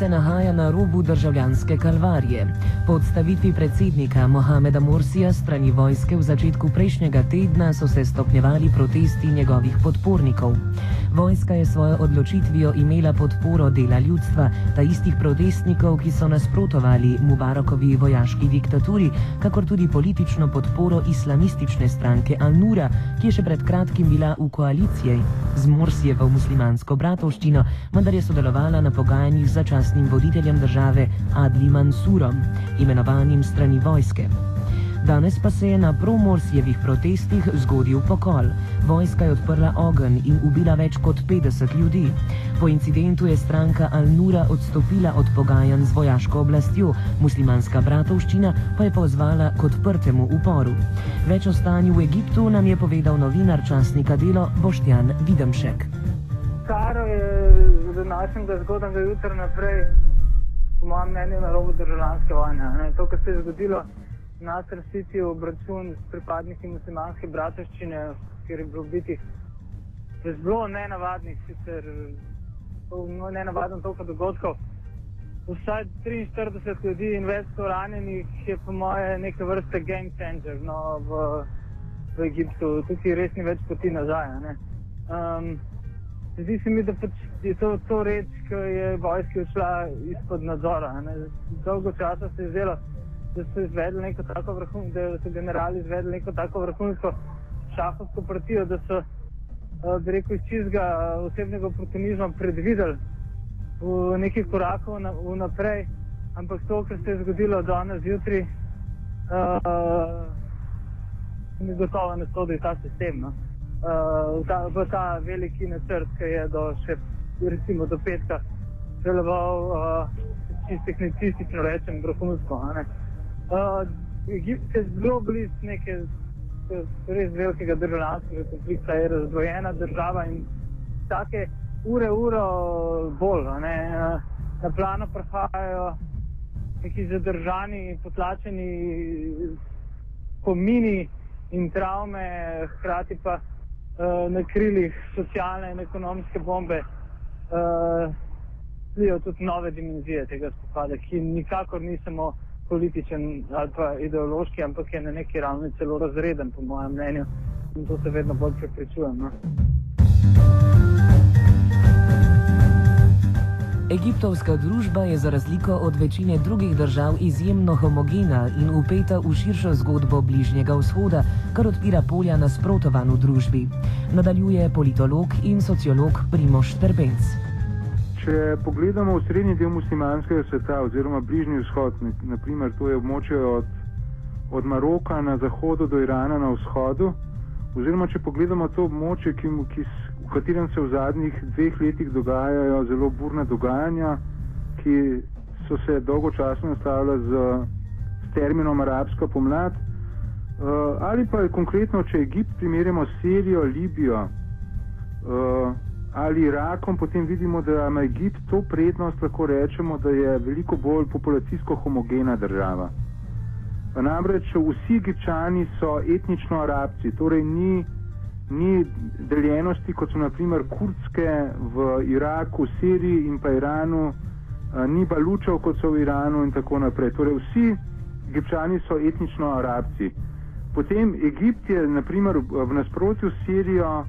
se nahaja na robu državljanske kalvarije. Po odstavitvi predsednika Mohameda Morsija strani vojske v začetku prejšnjega tedna so se stopnjevali protesti njegovih podpornikov. Vojska je svojo odločitvijo imela podporo dela ljudstva, ta istih protestnikov, ki so nasprotovali Mubarakovi vojaški diktaturi, kakor tudi politično podporo islamistične stranke Al-Nura, ki je še pred kratkim bila v koaliciji z Morsijevo muslimansko bratovščino, vendar je sodelovala na pogajanjih z začasnim voditeljem države Adli Mansurom, imenovanim strani vojske. Danes pa se je na promorsjevih protestih zgodil pokol. Vojska je odprla ogenj in ubila več kot 50 ljudi. Po incidentu je stranka Al-Nura odstopila od pogajanj z vojaško oblastjo, muslimanska bratovščina pa je pozvala k odprtemu uporu. Več o stanju v Egiptu nam je povedal novinar časnika Delo Boštjan Videmšek. Karo je z današnjega zgodnega jutra naprej, po mojem mnenju, na robu državljanske vojne. To, kar se je zgodilo, nas resnici obračun s pripadniki muslimanske bratovščine, kjer je bilo biti zelo nenavadnih, sicer no, nenavadno toliko dogodkov. Vsaj 43 ljudi in več so ranjenih, je po moje neke vrste game changer no, v, v Egiptu. Tukaj res ni več poti nazaj. Um, zdi se mi, da pač je to, to reč, ki je vojska šla izpod nadzora. Ne. Dolgo časa se je zdelo, da so izvedli neko tako vrhunsko, da so generali izvedli neko tako vrhunsko šahovsko partijo, da so, uh, bi rekel, iz čizga uh, osebnega oportunizma predvideli v nekaj korakov na, vnaprej, ampak to, kar se je zgodilo danes zjutraj, uh, ni gotovo ne sodi ta sistem. No? Uh, v, ta, v ta veliki načrt, ki je do še recimo do petka deloval uh, čisto tehnicistično rečem, vrhunsko. Uh, Egipt je zelo blizu neke res velikega državljanskega konflikta, je razdvojena država in take ure, uro bolj. Ne? Na plano prihajajo neki zadržani, potlačeni pomini in travme, hkrati pa uh, na krilih socialne in ekonomske bombe. Uh, tudi nove dimenzije tega spopada, ki nikakor ni samo političen ali pa ideološki, ampak je na neki ravni celo razreden, po mojem mnenju. In to se vedno bolj prepričujem. No. Egiptovska družba je za razliko od večine drugih držav izjemno homogena in upeta v širšo zgodbo Bližnjega vzhoda, kar odpira polja nasprotovanj v družbi. Nadaljuje politolog in sociolog Primoš Trbenc. Če pogledamo v srednji del muslimanskega sveta oziroma bližnji vzhod, naprimer to je območje od, od Maroka na zahodu do Irana na vzhodu, oziroma če pogledamo to območje, ki, ki, v katerem se v zadnjih dveh letih dogajajo zelo burna dogajanja, ki so se dolgočasno nastavljala z, z terminom arabska pomlad, uh, ali pa konkretno, če Egipt primerjamo s Sirijo, Libijo, uh, ali Irakom, potem vidimo, da ima Egipt to prednost, lahko rečemo, da je veliko bolj populacijsko homogena država. Namreč vsi Egipčani so etnično arabci, torej ni, ni deljenosti, kot so naprimer kurdske v Iraku, Siriji in pa Iranu, ni balučev, kot so v Iranu in tako naprej. Torej vsi Egipčani so etnično arabci. Potem Egipt je naprimer v nasprotju s Sirijo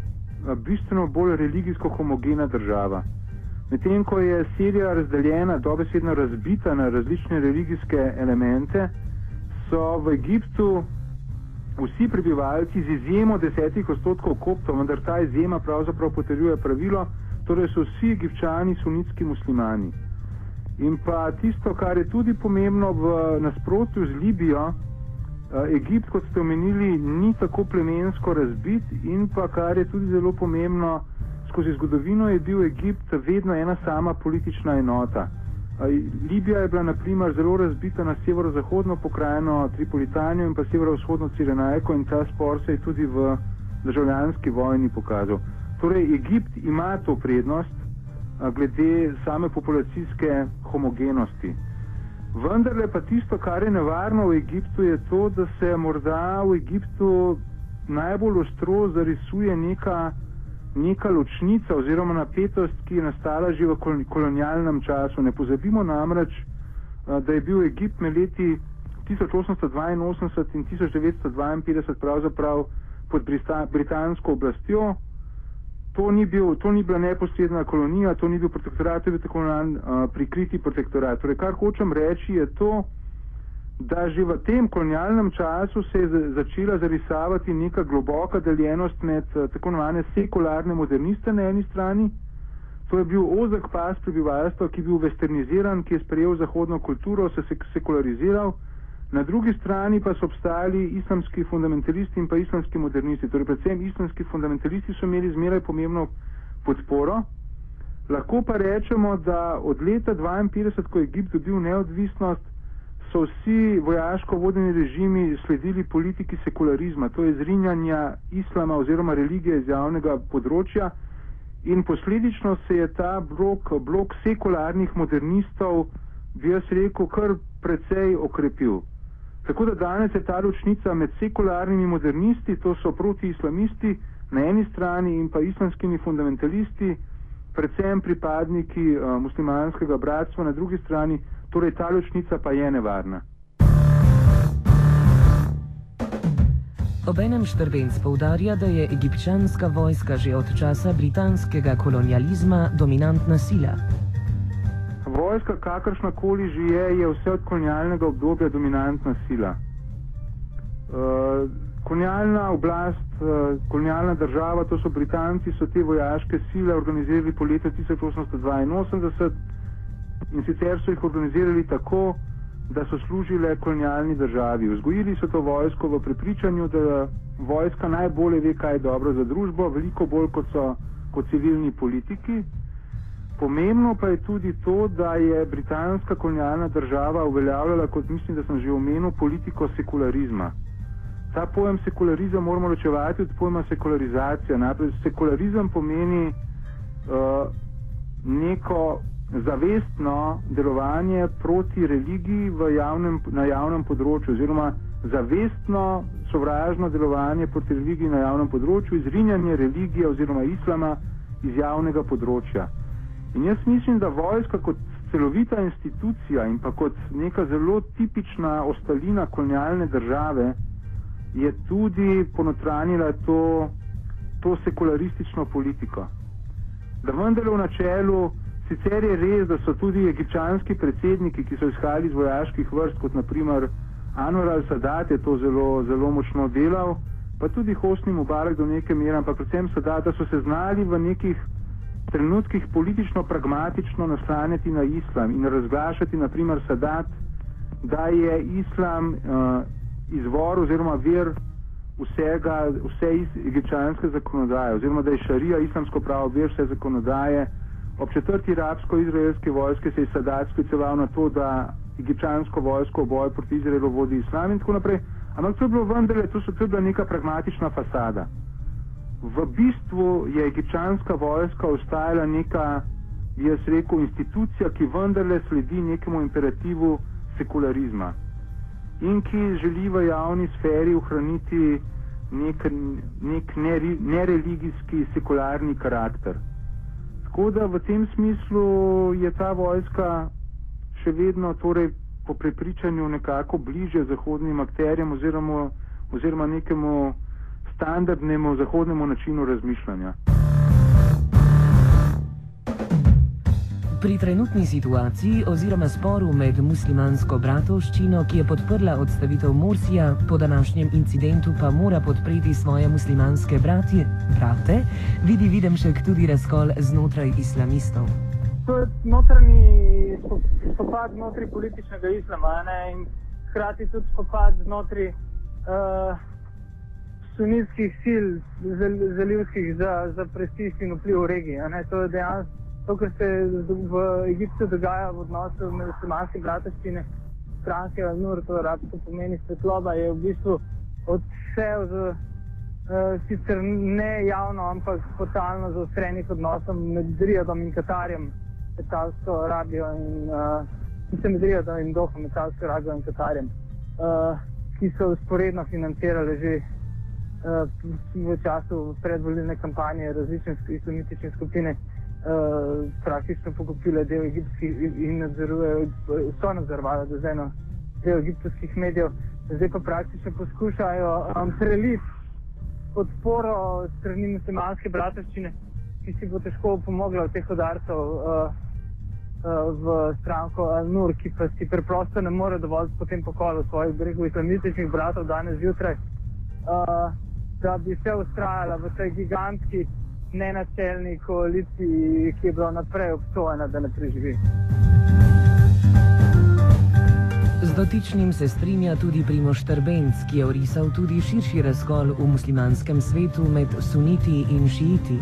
bistveno bolj religijsko homogena država. Medtem ko je Sirija razdeljena, dobesedno razbita na različne religijske elemente, so v Egiptu vsi prebivalci z izjemo desetih odstotkov koptov, vendar ta izjema pravzaprav potrjuje pravilo, torej so vsi egipčani sunitski muslimani. In pa tisto, kar je tudi pomembno v nasprotju z Libijo, Eh, Egipt, kot ste omenili, ni tako plemensko razbit in pa kar je tudi zelo pomembno, skozi zgodovino je bil Egipt vedno ena sama politična enota. Libija je bila naprimer zelo razbita na severozahodno pokrajino Tripolitanijo in pa severovzhodno Cirenajko in ta spor se je tudi v državljanski vojni pokazal. Torej, Egipt ima to prednost glede same populacijske homogenosti. Vendar pa tisto, kar je nevarno v Egiptu, je to, da se morda v Egiptu najbolj ostro zarisuje neka, neka ločnica oziroma napetost, ki je nastala že v kolonialnem času. Ne pozabimo namreč, da je bil Egipt med leti 1882 in 1952 pravzaprav pod britansko oblastjo. To ni, bil, to ni bila neposredna kolonija, to ni bil protektorat, to je bil tako imenovan uh, prikriti protektorat. Torej, kar hočem reči, je to, da že v tem kolonialnem času se je začela zarisavati neka globoka deljenost med tako imenovane sekularne moderniste na eni strani. To je bil ozek pas prebivalstva, ki je bil westerniziran, ki je sprejel zahodno kulturo, se je sekulariziral. Na drugi strani pa so obstajali islamski fundamentalisti in pa islamski modernisti. Torej, predvsem islamski fundamentalisti so imeli zmeraj pomembno podporo. Lahko pa rečemo, da od leta 1952, ko je Egipt dobil neodvisnost, so vsi vojaško vodeni režimi sledili politiki sekularizma, to je zrinjanja islama oziroma religije iz javnega področja in posledično se je ta blok, blok sekularnih modernistov, bi jaz rekel, kar precej okrepil. Tako da danes je ta ločnica med sekularnimi modernisti, to so protiislamisti na eni strani in pa islamskimi fundamentalisti, predvsem pripadniki uh, muslimanskega bratstva na drugi strani, torej ta ločnica pa je nevarna. Obenem Štrbenc poudarja, da je egipčanska vojska že od časa britanskega kolonializma dominantna sila vojska, kakršna koli že je, je vse od kolonialnega obdobja dominantna sila. Uh, kolonialna oblast, uh, kolonialna država, to so Britanci, so te vojaške sile organizirali po letu 1882 in sicer so jih organizirali tako, da so služile kolonialni državi. Vzgojili so to vojsko v prepričanju, da vojska najbolje ve, kaj je dobro za družbo, veliko bolj kot so kot civilni politiki. Pomembno pa je tudi to, da je britanska kolonialna država uveljavljala, kot mislim, da sem že omenil, politiko sekularizma. Ta pojem sekularizem moramo ločevati od pojma sekularizacija. Najprej sekularizem pomeni uh, neko zavestno delovanje proti religiji javnem, na javnem področju oziroma zavestno sovražno delovanje proti religiji na javnem področju, izrinjanje religije oziroma islama iz javnega področja. In jaz mislim, da vojska kot celovita institucija in pa kot neka zelo tipična ostalina kolonialne države je tudi ponotranila to, to sekularistično politiko. Da vendar v načelu, sicer je res, da so tudi egipčanski predsedniki, ki so izhajali iz vojaških vrst, kot naprimer Anwar al-Sadat je to zelo, zelo močno delal, pa tudi Hosni Mubarak do neke mere, ampak predvsem Sadat, da so se znali v nekih trenutkih politično pragmatično naslanjati na islam in razglašati naprimer Sadat, da je islam uh, izvor oziroma vir vsega, vse egipčanske zakonodaje oziroma da je šarija islamsko pravo vir vse zakonodaje. Ob četrti arabsko-izraelske vojske se je Sadat skliceval na to, da egipčansko vojsko v boju proti Izraelu vodi islam in tako naprej. Ampak to je bilo vendarle, to so bila neka pragmatična fasada v bistvu je egipčanska vojska ostajala neka, bi jaz rekel, institucija, ki vendarle sledi nekemu imperativu sekularizma in ki želi v javni sferi ohraniti nek, nek nereligijski sekularni karakter. Tako da v tem smislu je ta vojska še vedno torej po prepričanju nekako bliže zahodnim akterjem oziroma, oziroma nekemu standardnemu zahodnemu načinu razmišljanja. Pri trenutni situaciji oziroma sporu med muslimansko bratovščino, ki je podprla odstavitev Mursija, po današnjem incidentu pa mora podpreti svoje muslimanske bratje, brate, vidi Videmšek tudi razkol znotraj islamistov. To je notranji spopad znotraj političnega islama ne? in hkrati tudi spopad znotraj uh, sunitskih sil zalivskih za, za prestiž in vpliv v regiji. To je dejansko to, kar se v Egiptu dogaja v odnosu med muslimanske bratovščine, stranke Al-Nur, to arabsko pomeni svetloba, je v bistvu odsev z uh, sicer ne javno, ampak totalno zaostrenih odnosov med Rijadom in Katarjem, Metalsko Arabijo in uh, med Rijadom in Dohom, Metalsko Arabijo in Katarjem, uh, ki so usporedno financirali že v času predvoljene kampanje različne islamistične skupine uh, praktično pokupile del egipskih in nadzorujejo, so nadzorovali do zdaj del egiptovskih medijev, zdaj pa praktično poskušajo um, preliti podporo strani muslimanske bratovščine, ki si bo težko pomogla v teh udarcev uh, uh, v stranko Al-Nur, ki pa si preprosto ne more dovolj potem pokolu svojih brehov islamističnih bratov danes zjutraj, uh, da bi se ustrajala v tej gigantski nenačelni koaliciji, ki je bila naprej obsojena, da ne preživi. Z dotičnim se strinja tudi Primoš Trbenc, ki je orisal tudi širši razkol v muslimanskem svetu med suniti in šiiti.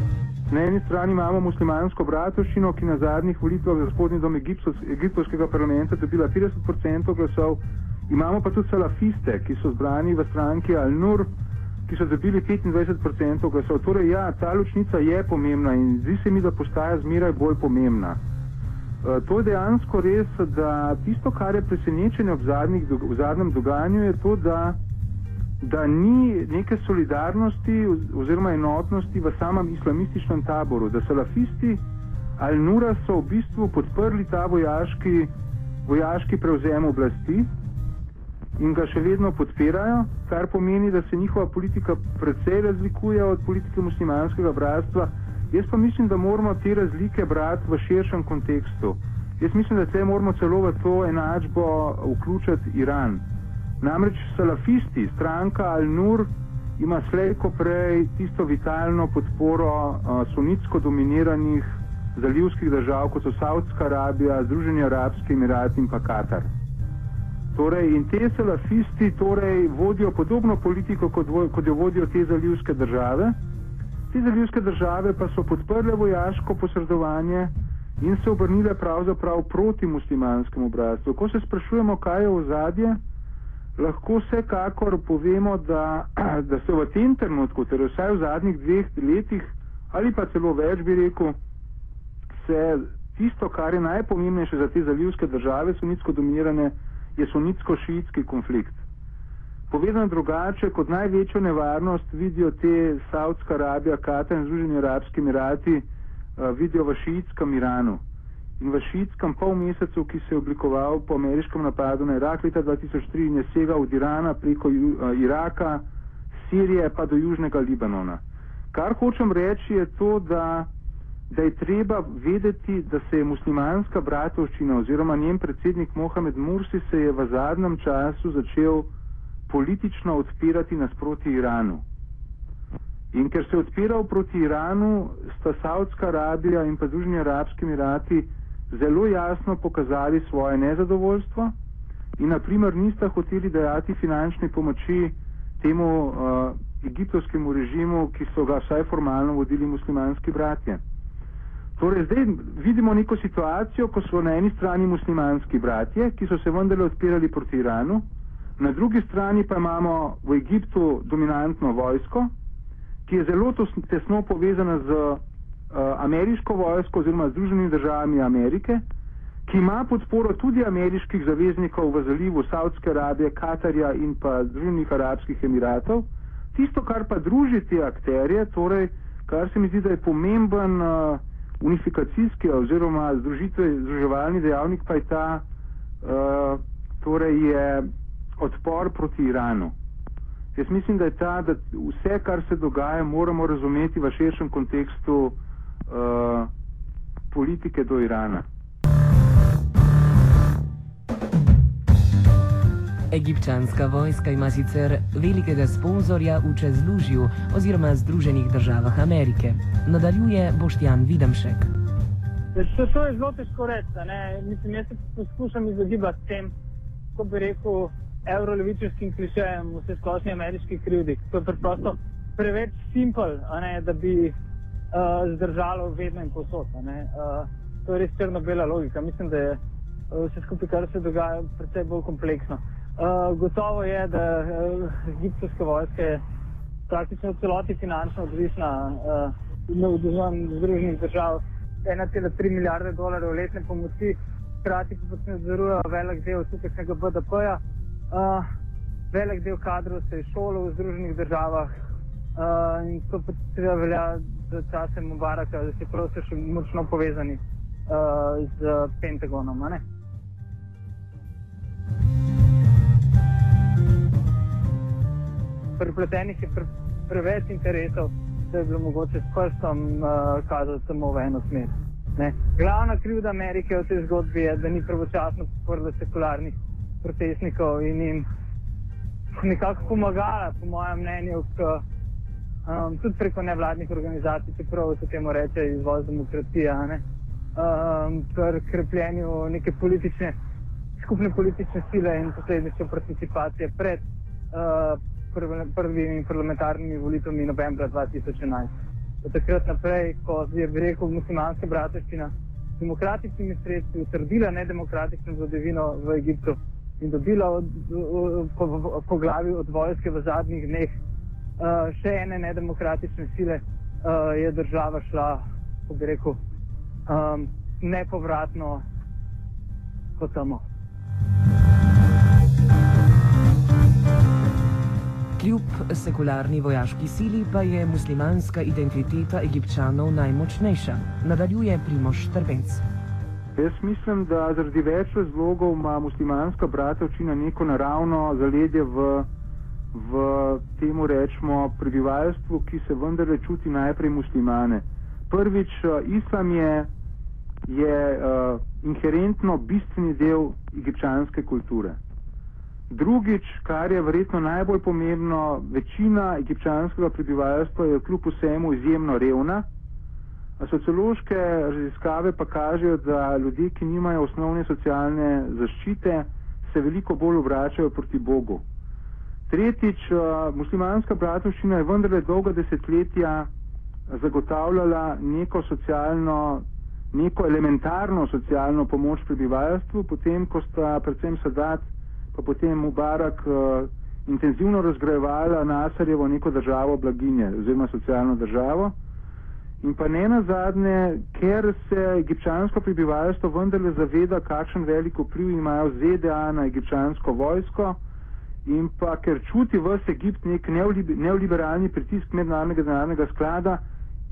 Na eni strani imamo muslimansko bratovščino, ki na zadnjih volitvah za spodnji dom egiptovskega parlamenta dobila 50% glasov, imamo pa tudi salafiste, ki so zbrani v stranki Al-Nur, ki so dobili 25% glasov. Torej, ja, ta ločnica je pomembna in zdi se mi, da postaja zmeraj bolj pomembna. Uh, to je dejansko res, da tisto, kar je presenečenje v, zadnjih, v zadnjem dogajanju, je to, da, da ni neke solidarnosti oziroma enotnosti v samem islamističnem taboru, da salafisti Al-Nura so v bistvu podprli ta vojaški, vojaški prevzem oblasti in ga še vedno podpirajo, kar pomeni, da se njihova politika precej razlikuje od politike muslimanskega bratstva. Jaz pa mislim, da moramo te razlike brati v širšem kontekstu. Jaz mislim, da te moramo celo v to enačbo vključiti Iran. Namreč salafisti, stranka Al-Nur, ima slejko prej tisto vitalno podporo uh, sunitsko dominiranih zalivskih držav, kot so Saudska Arabija, Združeni Arabski Emirati in pa Katar. Torej, in te salafisti torej, vodijo podobno politiko, kot, kot jo vodijo te zalivske države. Te zalivske države pa so podprle vojaško posredovanje in se obrnile pravzaprav proti muslimanskemu bratstvu. Ko se sprašujemo, kaj je v zadje, lahko vsekakor povemo, da, da se v tem trenutku, torej vsaj v zadnjih dveh letih ali pa celo več bi rekel, se tisto, kar je najpomembnejše za te zalivske države, sunitsko dominirane, je sunitsko-šiitski konflikt. Povedano drugače, kot največjo nevarnost vidijo te Saudska Arabija, Katar in Združeni Arabski Emirati, uh, vidijo v šiitskem Iranu. In v šiitskem pol mesecu, ki se je oblikoval po ameriškem napadu na Irak leta 2003 in je segal od Irana preko uh, Iraka, Sirije pa do južnega Libanona. Kar hočem reči je to, da da je treba vedeti, da se je muslimanska bratovščina oziroma njen predsednik Mohamed Mursi se je v zadnjem času začel politično odpirati nasproti Iranu. In ker se je odpiral proti Iranu, sta Saudska Arabija in pa Združeni Arabski Emirati zelo jasno pokazali svoje nezadovoljstvo in naprimer nista hoteli dajati finančne pomoči temu uh, egiptovskemu režimu, ki so ga vsaj formalno vodili muslimanski bratje. Torej, zdaj vidimo neko situacijo, ko so na eni strani muslimanski bratje, ki so se vendarle odpirali proti Iranu, na drugi strani pa imamo v Egiptu dominantno vojsko, ki je zelo tesno povezana z uh, ameriško vojsko oziroma Združenimi državami Amerike, ki ima podporo tudi ameriških zaveznikov v zalivu Saudske Arabije, Katarja in pa Združenih Arabskih Emiratov. Tisto, kar pa druži te akterje, torej, kar se mi zdi, da je pomemben uh, unifikacijski oziroma združevalni dejavnik pa je ta, uh, torej je odpor proti Iranu. Jaz mislim, da je ta, da vse, kar se dogaja, moramo razumeti v širšem kontekstu uh, politike do Irana. Egipčanska vojska ima sicer velikega sponzorja v Čezlužju oziroma Združenih državah Amerike. Nadaljuje Boštjan Videmšek. To, to je zelo težko reči. Mislim, jaz se poskušam izogibati tem, ko bi rekel, eurolevičarskim klišejem vse splošni ameriški krivdi. To je preprosto preveč simpel, da bi uh, zdržalo vedno in posod. Uh, to je res črno-bela logika. Mislim, da je uh, vse skupaj, kar se dogaja, precej bolj kompleksno. Uh, gotovo je, da uh, egiptovska vojska je praktično v celoti finančno odvisna uh, od združenih držav, 1,3 milijarde dolarjev letne pomoči, hkrati pa se nadzorujejo velik del tukajšnjega BDP-ja. Uh, velik del kadrov se je šolo v združenih državah, Uh, in to pa seveda velja za čase Mubaraka, da si prav še močno povezani uh, z Pentagonom. a Prepletenih je pre, preveč interesov, da je bilo mogoče s prstom uh, kazati samo v eno smer. Ne. Glavna krivda Amerike v tej zgodbi je, da ni pravočasno podprla sekularnih protestnikov in jim nekako pomagala, po mojem mnenju, k, um, tudi preko nevladnih organizacij, čeprav se temu reče izvoz demokracije, ne, um, pri krepljenju neke politične, skupne politične sile in posledično participacije pred uh, prvimi parlamentarnimi volitvami novembra 2011. Od takrat naprej, ko je rekel muslimanska bratovščina s demokratičnimi sredstvi utrdila nedemokratično vladavino v Egiptu in dobila od, po, po glavi od vojske v zadnjih dneh uh, še ene nedemokratične sile, uh, je država šla, ko bi rekel, um, nepovratno kot samo. Kljub sekularni vojaški sili pa je muslimanska identiteta egipčanov najmočnejša, nadaljuje Primoš Trbenc. Jaz mislim, da zaradi več razlogov ima muslimanska bratovščina neko naravno zaledje v, v temu rečemo prebivalstvu, ki se vendarle čuti najprej muslimane. Prvič, islam je, je uh, inherentno bistveni del egipčanske kulture. Drugič, kar je verjetno najbolj pomembno, večina egipčanskega prebivalstva je kljub vsemu izjemno revna. Sociološke raziskave pa kažejo, da ljudje, ki nimajo osnovne socialne zaščite, se veliko bolj obračajo proti Bogu. Tretjič, muslimanska bratovščina je vendarle dolga desetletja zagotavljala neko socialno, neko elementarno socialno pomoč prebivalstvu, potem ko sta predvsem sadat pa potem Mubarak uh, intenzivno razgrajevala Nasarjevo neko državo blaginje oziroma socialno državo. In pa ne na zadnje, ker se egipčansko prebivalstvo vendarle zaveda, kakšen velik vpliv imajo ZDA na egipčansko vojsko in pa ker čuti vse Egipt nek neoliberalni pritisk mednarodnega denarnega sklada,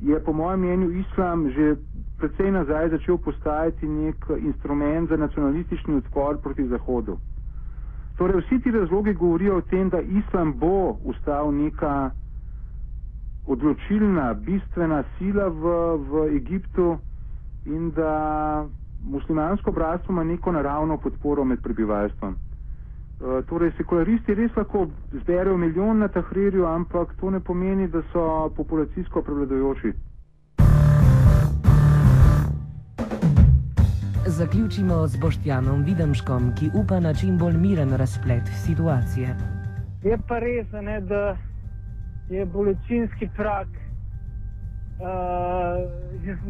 je po mojem mnenju islam že predvsej nazaj začel postajati nek instrument za nacionalistični odpor proti Zahodu. Torej, vsi ti razlogi govorijo o tem, da islam bo ustal neka odločilna, bistvena sila v, v Egiptu in da muslimansko bratstvo ima neko naravno podporo med prebivalstvom. E, torej, sekularisti res lahko zberejo milijon na Tahrirju, ampak to ne pomeni, da so populacijsko prevladojoči. Zaključimo z Boštjanom Videmškom, ki upa na čim bolj miren razplet situacije. Je pa res, ne, da je bolečinski prak uh,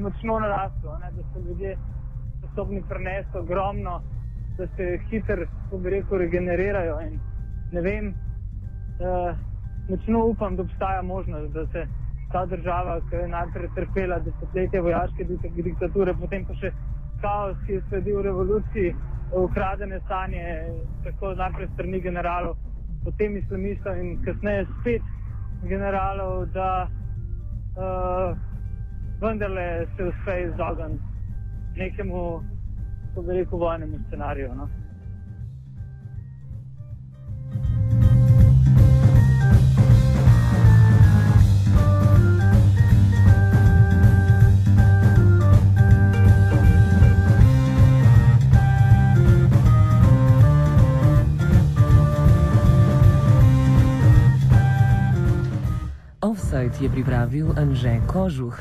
močno narastel, da so ljudje sposobni prenesti ogromno, da se hitro, ko bi rekel, regenerirajo. In ne vem, uh, močno upam, da obstaja možnost, da se ta država, ki je najprej trpela desetletja vojaške diktature, potem pa še kaos, ki je sledil revoluciji, ukradene stanje, tako najprej strani generalov, potem islamistov in kasneje spet generalov, da uh, vendarle se uspe izogniti nekemu, kako bi rekel, vojnemu scenariju. No? Offside je pripravil Anže Kožuh.